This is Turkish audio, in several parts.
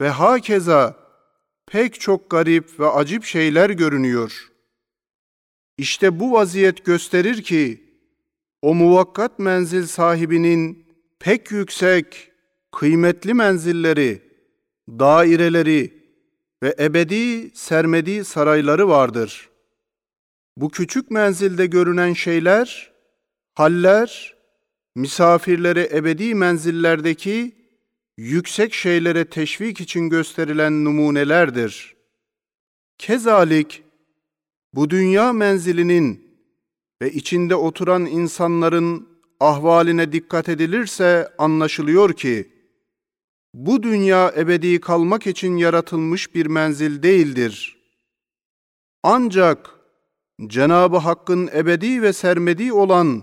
ve hakeza pek çok garip ve acip şeyler görünüyor. İşte bu vaziyet gösterir ki o muvakkat menzil sahibinin pek yüksek, kıymetli menzilleri, daireleri ve ebedi sermedi sarayları vardır. Bu küçük menzilde görünen şeyler, haller, misafirlere ebedi menzillerdeki yüksek şeylere teşvik için gösterilen numunelerdir. Kezalik, bu dünya menzilinin ve içinde oturan insanların ahvaline dikkat edilirse anlaşılıyor ki, bu dünya ebedi kalmak için yaratılmış bir menzil değildir. Ancak Cenab-ı Hakk'ın ebedi ve sermedi olan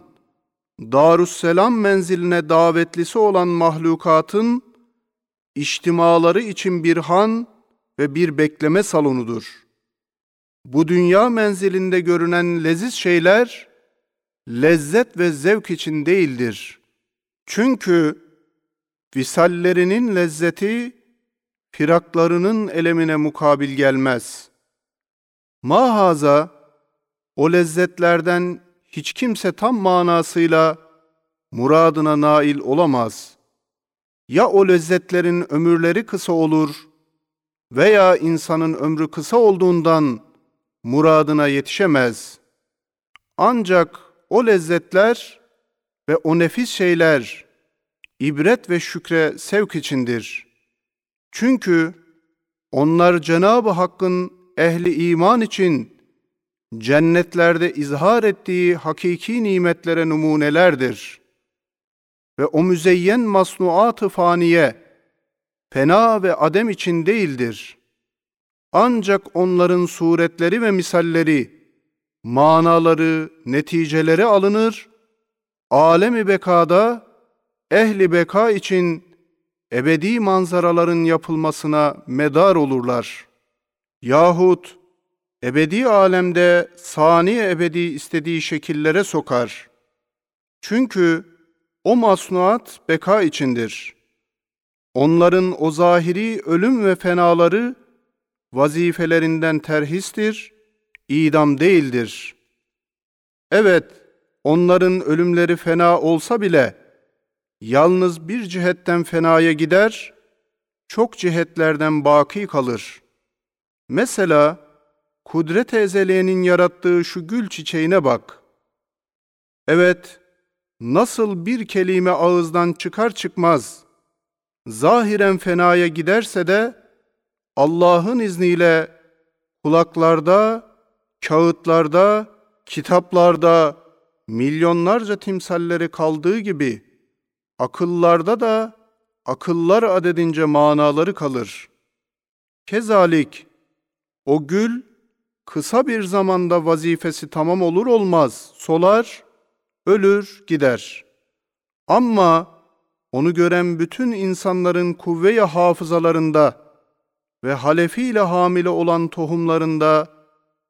Darusselam menziline davetlisi olan mahlukatın içtimaları için bir han ve bir bekleme salonudur. Bu dünya menzilinde görünen leziz şeyler lezzet ve zevk için değildir. Çünkü visallerinin lezzeti firaklarının elemine mukabil gelmez. Mahaza o lezzetlerden hiç kimse tam manasıyla muradına nail olamaz. Ya o lezzetlerin ömürleri kısa olur veya insanın ömrü kısa olduğundan muradına yetişemez. Ancak o lezzetler ve o nefis şeyler ibret ve şükre sevk içindir. Çünkü onlar Cenab-ı Hakk'ın ehli iman için cennetlerde izhar ettiği hakiki nimetlere numunelerdir. Ve o müzeyyen masnuat-ı faniye, fena ve adem için değildir. Ancak onların suretleri ve misalleri, manaları, neticeleri alınır, alemi bekada, ehli beka için ebedi manzaraların yapılmasına medar olurlar. Yahut ebedi alemde sani ebedi istediği şekillere sokar. Çünkü o masnuat beka içindir. Onların o zahiri ölüm ve fenaları vazifelerinden terhistir, idam değildir. Evet, onların ölümleri fena olsa bile, yalnız bir cihetten fenaya gider, çok cihetlerden baki kalır. Mesela, kudret ezeliyenin yarattığı şu gül çiçeğine bak. Evet, nasıl bir kelime ağızdan çıkar çıkmaz, zahiren fenaya giderse de, Allah'ın izniyle kulaklarda, kağıtlarda, kitaplarda milyonlarca timsalleri kaldığı gibi akıllarda da akıllar adedince manaları kalır. Kezalik o gül kısa bir zamanda vazifesi tamam olur olmaz solar, ölür, gider. Ama onu gören bütün insanların kuvve-i hafızalarında ve halefiyle hamile olan tohumlarında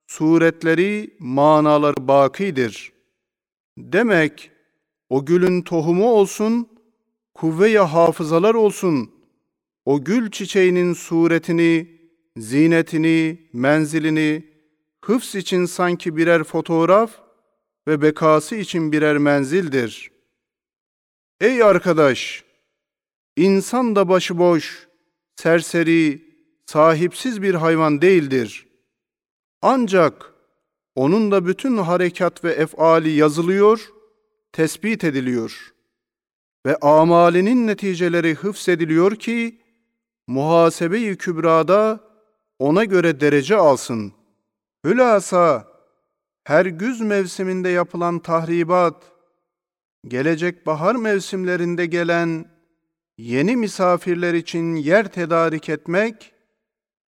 suretleri, manaları bakidir. Demek o gülün tohumu olsun, kuvve-i hafızalar olsun, o gül çiçeğinin suretini, zinetini, menzilini, hıfz için sanki birer fotoğraf ve bekası için birer menzildir. Ey arkadaş! İnsan da başıboş, serseri, sahipsiz bir hayvan değildir. Ancak onun da bütün harekat ve efali yazılıyor, tespit ediliyor ve amalinin neticeleri hıfzediliyor ki muhasebe-i kübrada ona göre derece alsın. Hülasa her güz mevsiminde yapılan tahribat, gelecek bahar mevsimlerinde gelen yeni misafirler için yer tedarik etmek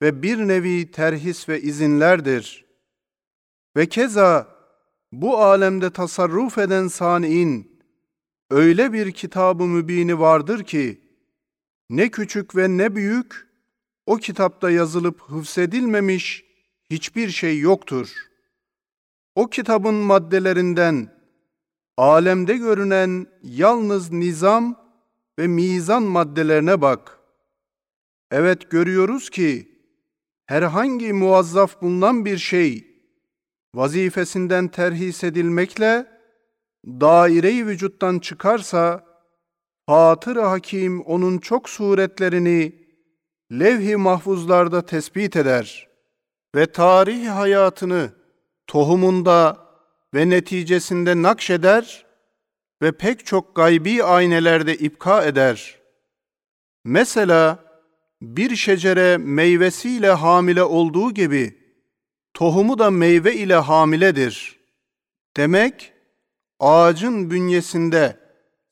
ve bir nevi terhis ve izinlerdir. Ve keza bu alemde tasarruf eden saniin öyle bir kitabı mübini vardır ki ne küçük ve ne büyük o kitapta yazılıp hıfzedilmemiş hiçbir şey yoktur. O kitabın maddelerinden alemde görünen yalnız nizam ve mizan maddelerine bak. Evet görüyoruz ki herhangi muazzaf bulunan bir şey vazifesinden terhis edilmekle daire-i vücuttan çıkarsa Fatır Hakim onun çok suretlerini levh-i mahfuzlarda tespit eder ve tarih hayatını tohumunda ve neticesinde nakşeder ve pek çok gaybi aynelerde ipka eder. Mesela bir şecere meyvesiyle hamile olduğu gibi tohumu da meyve ile hamiledir. Demek ağacın bünyesinde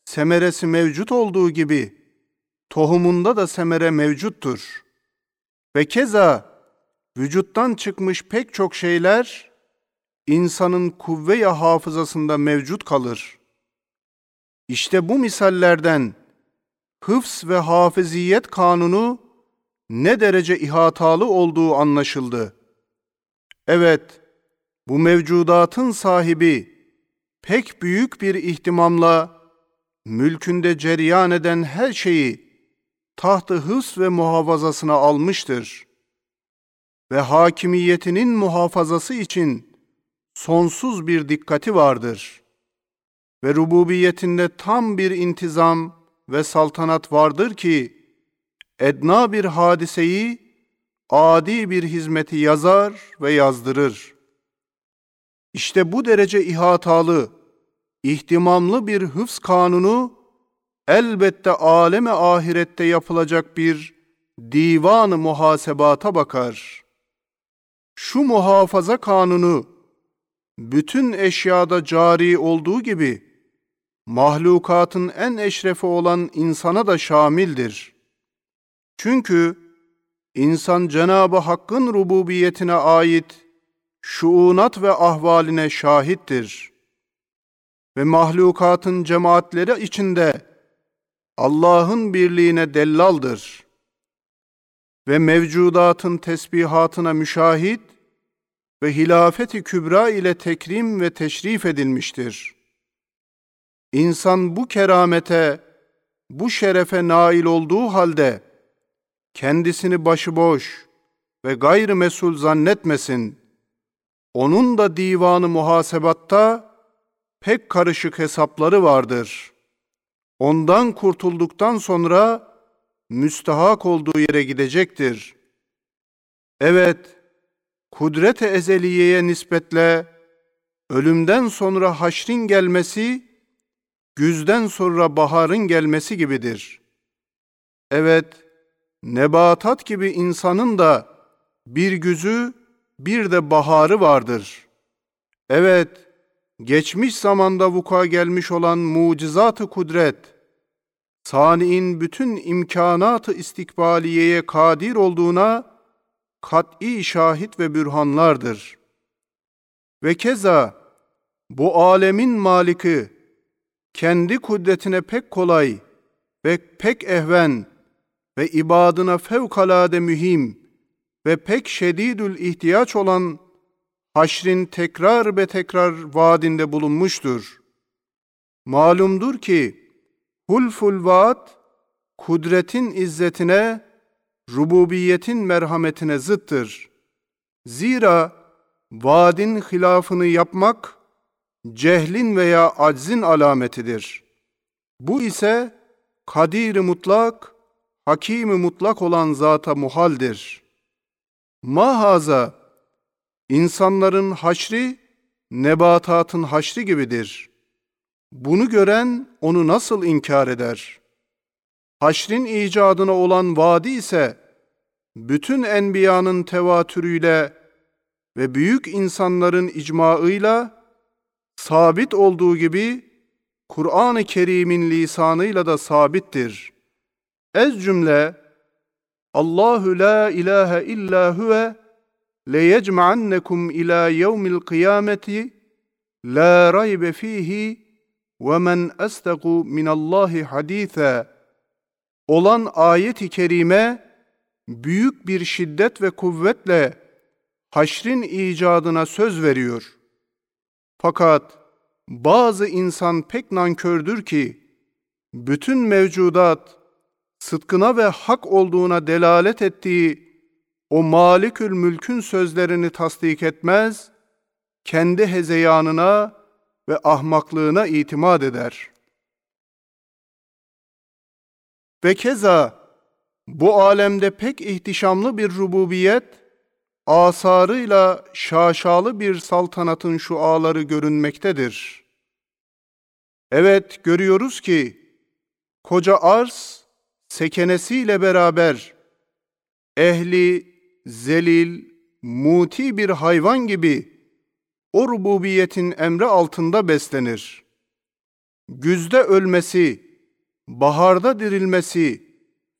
semeresi mevcut olduğu gibi tohumunda da semere mevcuttur. Ve keza vücuttan çıkmış pek çok şeyler insanın kuvve-i hafızasında mevcut kalır. İşte bu misallerden hıfz ve hafiziyet kanunu ne derece ihatalı olduğu anlaşıldı. Evet, bu mevcudatın sahibi pek büyük bir ihtimamla mülkünde cereyan eden her şeyi tahtı hıfz ve muhafazasına almıştır. Ve hakimiyetinin muhafazası için sonsuz bir dikkati vardır. Ve rububiyetinde tam bir intizam ve saltanat vardır ki, edna bir hadiseyi, adi bir hizmeti yazar ve yazdırır. İşte bu derece ihatalı, ihtimamlı bir hıfz kanunu, elbette aleme ahirette yapılacak bir divan muhasebata bakar. Şu muhafaza kanunu, bütün eşyada cari olduğu gibi, mahlukatın en eşrefi olan insana da şamildir. Çünkü insan Cenab-ı Hakk'ın rububiyetine ait şuunat ve ahvaline şahittir. Ve mahlukatın cemaatleri içinde Allah'ın birliğine dellaldır. Ve mevcudatın tesbihatına müşahit ve hilafeti kübra ile tekrim ve teşrif edilmiştir.'' İnsan bu keramete, bu şerefe nail olduğu halde kendisini başıboş ve gayrı mesul zannetmesin. Onun da divanı muhasebatta pek karışık hesapları vardır. Ondan kurtulduktan sonra müstahak olduğu yere gidecektir. Evet, kudret-i ezeliyeye nispetle ölümden sonra haşrin gelmesi güzden sonra baharın gelmesi gibidir. Evet, nebatat gibi insanın da bir güzü, bir de baharı vardır. Evet, geçmiş zamanda vuka gelmiş olan mucizat-ı kudret, sani'in bütün imkanat-ı istikbaliyeye kadir olduğuna kat'i şahit ve bürhanlardır. Ve keza bu alemin maliki kendi kudretine pek kolay ve pek ehven ve ibadına fevkalade mühim ve pek şedidül ihtiyaç olan haşrin tekrar be tekrar vaadinde bulunmuştur. Malumdur ki hulful vaat kudretin izzetine, rububiyetin merhametine zıttır. Zira vaadin hilafını yapmak cehlin veya aczin alametidir. Bu ise kadir mutlak, hakim mutlak olan zata muhaldir. Mahaza, insanların haşri, nebatatın haşri gibidir. Bunu gören onu nasıl inkar eder? Haşrin icadına olan vadi ise, bütün enbiyanın tevatürüyle ve büyük insanların icmaıyla sabit olduğu gibi Kur'an-ı Kerim'in lisanıyla da sabittir. Ez cümle Allahu la ilahe illa huve le yecma'annekum ila yevmil kıyameti la raybe fihi ve men estagu minallahi haditha olan ayet-i kerime büyük bir şiddet ve kuvvetle haşrin icadına söz veriyor.'' Fakat bazı insan pek nankördür ki bütün mevcudat sıdkına ve hak olduğuna delalet ettiği o Malikül Mülk'ün sözlerini tasdik etmez, kendi hezeyanına ve ahmaklığına itimat eder. Ve keza bu alemde pek ihtişamlı bir rububiyet, asarıyla şaşalı bir saltanatın şu ağları görünmektedir. Evet görüyoruz ki, koca arz, sekenesiyle beraber, ehli, zelil, muti bir hayvan gibi, o rububiyetin emri altında beslenir. Güzde ölmesi, baharda dirilmesi,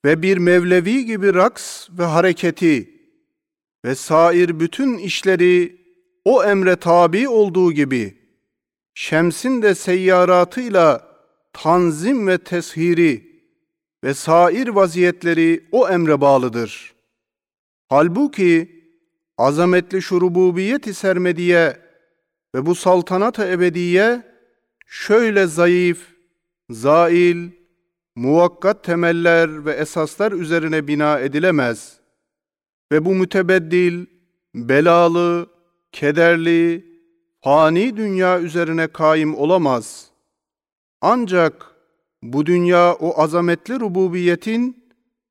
ve bir Mevlevi gibi raks ve hareketi ve sair bütün işleri o emre tabi olduğu gibi şemsin de seyyaratıyla tanzim ve teshiri ve sair vaziyetleri o emre bağlıdır. Halbuki azametli şu rububiyet-i sermediye ve bu saltanat-ı ebediye şöyle zayıf, zail, muvakkat temeller ve esaslar üzerine bina edilemez ve bu mütebeddil, belalı, kederli, fani dünya üzerine kaim olamaz. Ancak bu dünya o azametli rububiyetin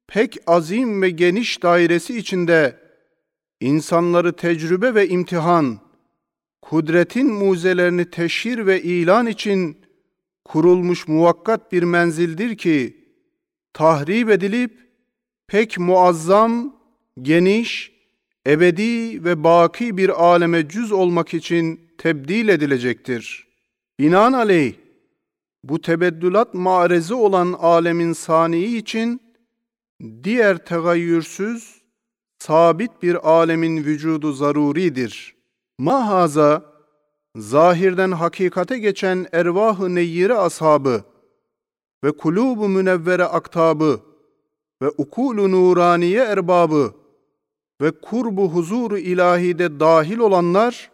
pek azim ve geniş dairesi içinde insanları tecrübe ve imtihan, kudretin muzelerini teşhir ve ilan için kurulmuş muvakkat bir menzildir ki tahrip edilip pek muazzam, geniş, ebedi ve baki bir aleme cüz olmak için tebdil edilecektir. Binaenaleyh bu tebeddülat marezi olan alemin saniyi için diğer tegayyürsüz, sabit bir alemin vücudu zaruridir. Mahaza zahirden hakikate geçen ervah-ı neyyire ashabı ve kulub-u münevvere aktabı ve ukul-u nuraniye erbabı ve kurbu huzuru ilahide dahil olanlar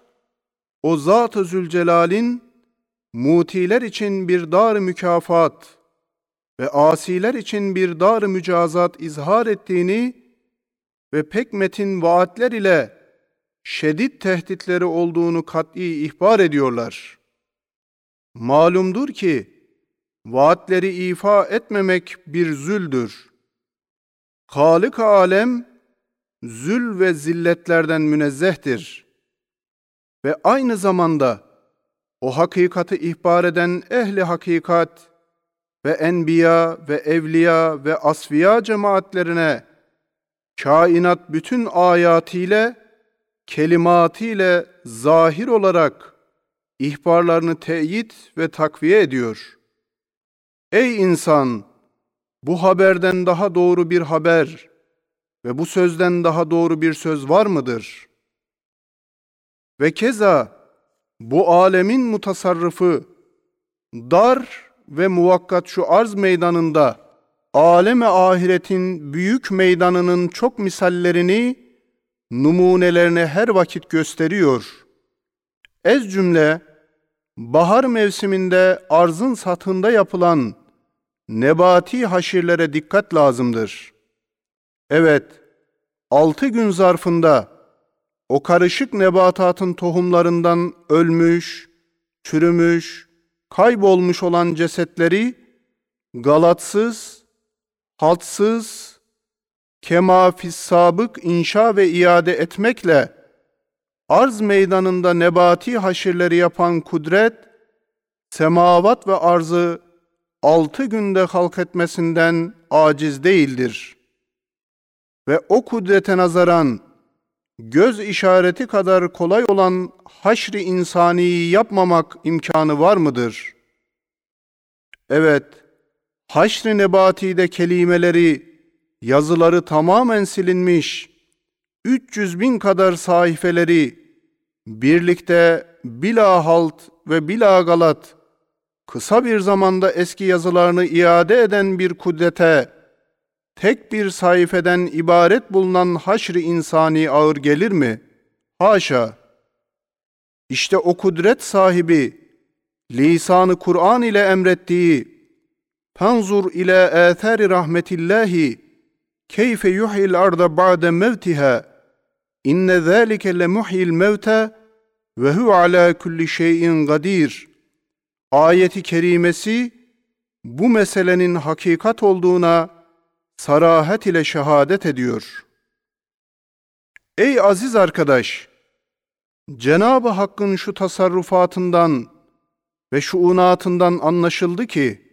o Zat-ı Zülcelal'in mutiler için bir dar mükafat ve asiler için bir dar mücazat izhar ettiğini ve pek metin vaatler ile şedid tehditleri olduğunu kat'i ihbar ediyorlar. Malumdur ki vaatleri ifa etmemek bir züldür. Halık alem zül ve zilletlerden münezzehtir. Ve aynı zamanda o hakikati ihbar eden ehli hakikat ve enbiya ve evliya ve asfiya cemaatlerine kainat bütün ayatiyle kelimatiyle zahir olarak ihbarlarını teyit ve takviye ediyor. Ey insan! Bu haberden daha doğru bir haber ve bu sözden daha doğru bir söz var mıdır? Ve keza bu alemin mutasarrıfı dar ve muvakkat şu arz meydanında aleme ahiretin büyük meydanının çok misallerini numunelerini her vakit gösteriyor. Ez cümle, bahar mevsiminde arzın satında yapılan nebati haşirlere dikkat lazımdır. Evet, altı gün zarfında o karışık nebatatın tohumlarından ölmüş, çürümüş, kaybolmuş olan cesetleri galatsız, haltsız, kema sabık inşa ve iade etmekle arz meydanında nebati haşirleri yapan kudret, semavat ve arzı altı günde halk etmesinden aciz değildir. Ve o kudrete nazaran göz işareti kadar kolay olan haşri insaniyi yapmamak imkanı var mıdır? Evet, haşri nebatide kelimeleri yazıları tamamen silinmiş, 300 bin kadar sayfeleri birlikte bila halt ve bila galat kısa bir zamanda eski yazılarını iade eden bir kudrete tek bir sayfeden ibaret bulunan haşri insani ağır gelir mi? Haşa! İşte o kudret sahibi lisanı Kur'an ile emrettiği Fanzur ila athari rahmetillahi keyfe yuhyil arda ba'de mevtiha inne zâlike le muhyil mevte ve hu ala kulli şeyin gadir. Ayeti kerimesi bu meselenin hakikat olduğuna sarahat ile şehadet ediyor. Ey aziz arkadaş! Cenab-ı Hakk'ın şu tasarrufatından ve şuunatından anlaşıldı ki,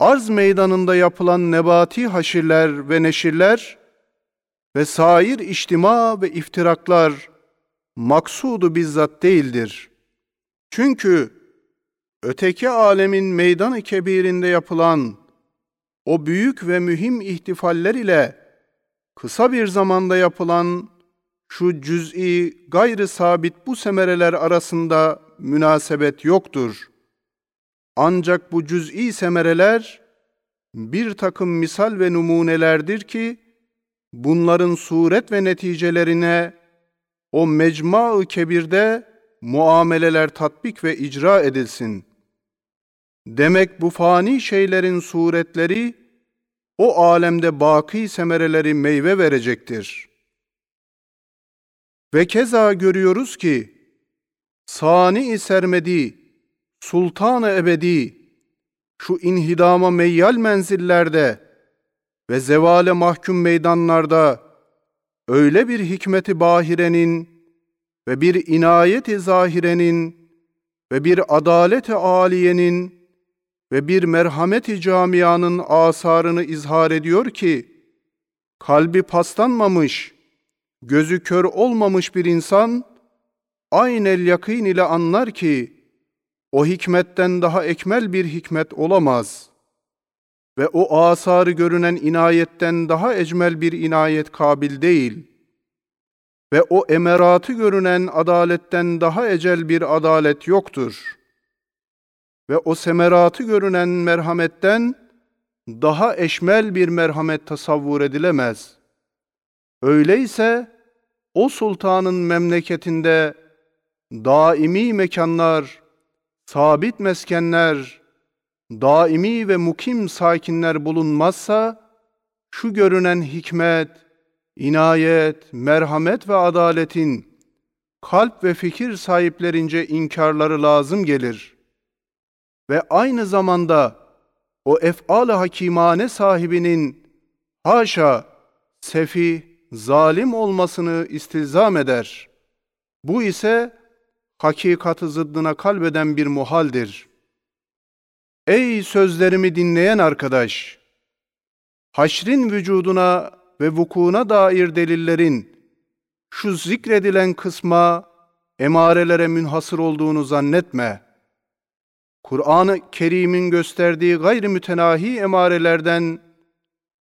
arz meydanında yapılan nebati haşirler ve neşirler ve sair içtima ve iftiraklar maksudu bizzat değildir. Çünkü öteki alemin meydan-ı kebirinde yapılan o büyük ve mühim ihtifaller ile kısa bir zamanda yapılan şu cüz'i gayrı sabit bu semereler arasında münasebet yoktur. Ancak bu cüz'i semereler bir takım misal ve numunelerdir ki bunların suret ve neticelerine o mecma-ı kebirde muameleler tatbik ve icra edilsin. Demek bu fani şeylerin suretleri o alemde baki semereleri meyve verecektir. Ve keza görüyoruz ki sani-i sermedi, sultan-ı ebedi, şu inhidama meyyal menzillerde ve zevale mahkum meydanlarda öyle bir hikmeti bahirenin ve bir inayeti zahirenin ve bir adaleti aliyenin ve bir merhameti camianın asarını izhar ediyor ki, kalbi paslanmamış, gözü kör olmamış bir insan, aynel yakîn ile anlar ki, o hikmetten daha ekmel bir hikmet olamaz ve o asarı görünen inayetten daha ecmel bir inayet kabil değil ve o emeratı görünen adaletten daha ecel bir adalet yoktur.'' ve o semeratı görünen merhametten daha eşmel bir merhamet tasavvur edilemez. Öyleyse o sultanın memleketinde daimi mekanlar, sabit meskenler, daimi ve mukim sakinler bulunmazsa, şu görünen hikmet, inayet, merhamet ve adaletin kalp ve fikir sahiplerince inkarları lazım gelir.'' ve aynı zamanda o ef'al-ı hakimane sahibinin haşa sefi, zalim olmasını istilzam eder. Bu ise hakikatı zıddına kalbeden bir muhaldir. Ey sözlerimi dinleyen arkadaş! Haşrin vücuduna ve vukuuna dair delillerin şu zikredilen kısma emarelere münhasır olduğunu zannetme.'' Kur'an-ı Kerim'in gösterdiği gayri mütenahi emarelerden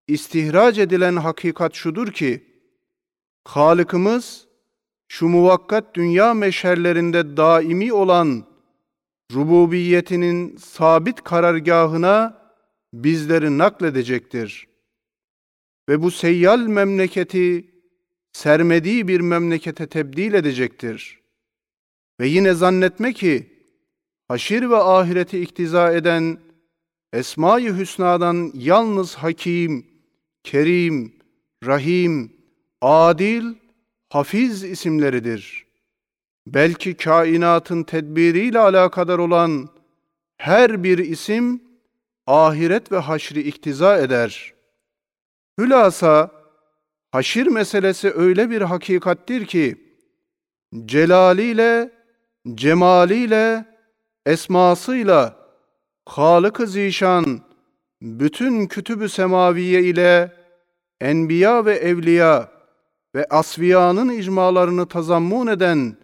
istihrac edilen hakikat şudur ki, Halıkımız şu muvakkat dünya meşerlerinde daimi olan rububiyetinin sabit karargahına bizleri nakledecektir. Ve bu seyyal memleketi sermediği bir memlekete tebdil edecektir. Ve yine zannetme ki, haşir ve ahireti iktiza eden Esma-i Hüsna'dan yalnız Hakim, Kerim, Rahim, Adil, Hafiz isimleridir. Belki kainatın tedbiriyle alakadar olan her bir isim ahiret ve haşri iktiza eder. Hülasa haşir meselesi öyle bir hakikattir ki celaliyle, cemaliyle esmasıyla Halık-ı Zişan bütün kütübü semaviye ile enbiya ve evliya ve asviyanın icmalarını tazammun eden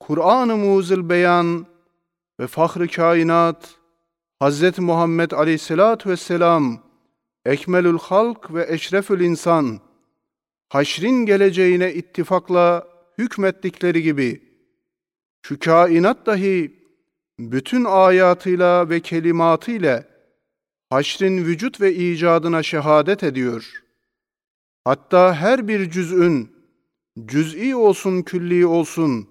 Kur'an-ı Muzil Beyan ve Fahri Kainat Hz. Muhammed Aleyhisselatü Vesselam Ekmelül Halk ve Eşrefül İnsan haşrin geleceğine ittifakla hükmettikleri gibi şu kainat dahi bütün ayatıyla ve kelimatıyla haşrin vücut ve icadına şehadet ediyor. Hatta her bir cüz'ün, cüz'i olsun külli olsun,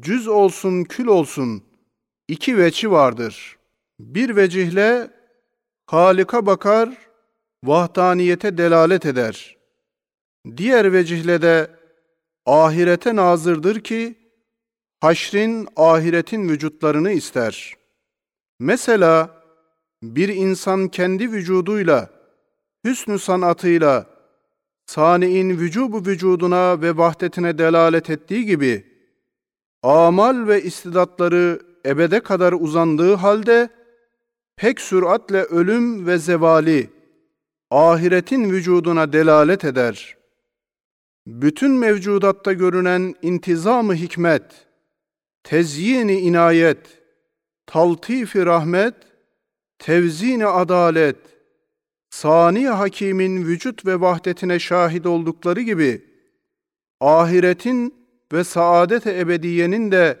cüz olsun kül olsun, iki veçi vardır. Bir vecihle Halika bakar, vahdaniyete delalet eder. Diğer vecihle de ahirete nazırdır ki, haşrin ahiretin vücutlarını ister. Mesela bir insan kendi vücuduyla, hüsnü sanatıyla, sani'in vücubu vücuduna ve vahdetine delalet ettiği gibi, amal ve istidatları ebede kadar uzandığı halde, pek süratle ölüm ve zevali, ahiretin vücuduna delalet eder. Bütün mevcudatta görünen intizamı hikmet, tezyini inayet, taltifi rahmet, tevzini adalet, sani hakimin vücut ve vahdetine şahit oldukları gibi, ahiretin ve saadet-i ebediyenin de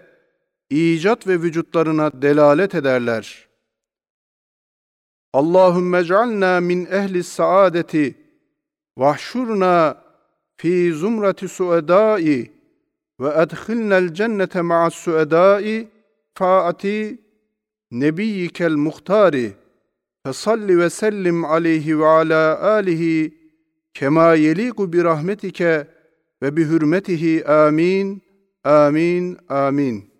icat ve vücutlarına delalet ederler. Allahümme ec'alna min ehli saadeti vahşurna fi zumrati suedai ve edkhilnel cennete ma'as suedai faati nebiyyikel muhtari fesalli ve sellim aleyhi ve ala alihi kema yeliku bi rahmetike ve bi hürmetihi amin amin amin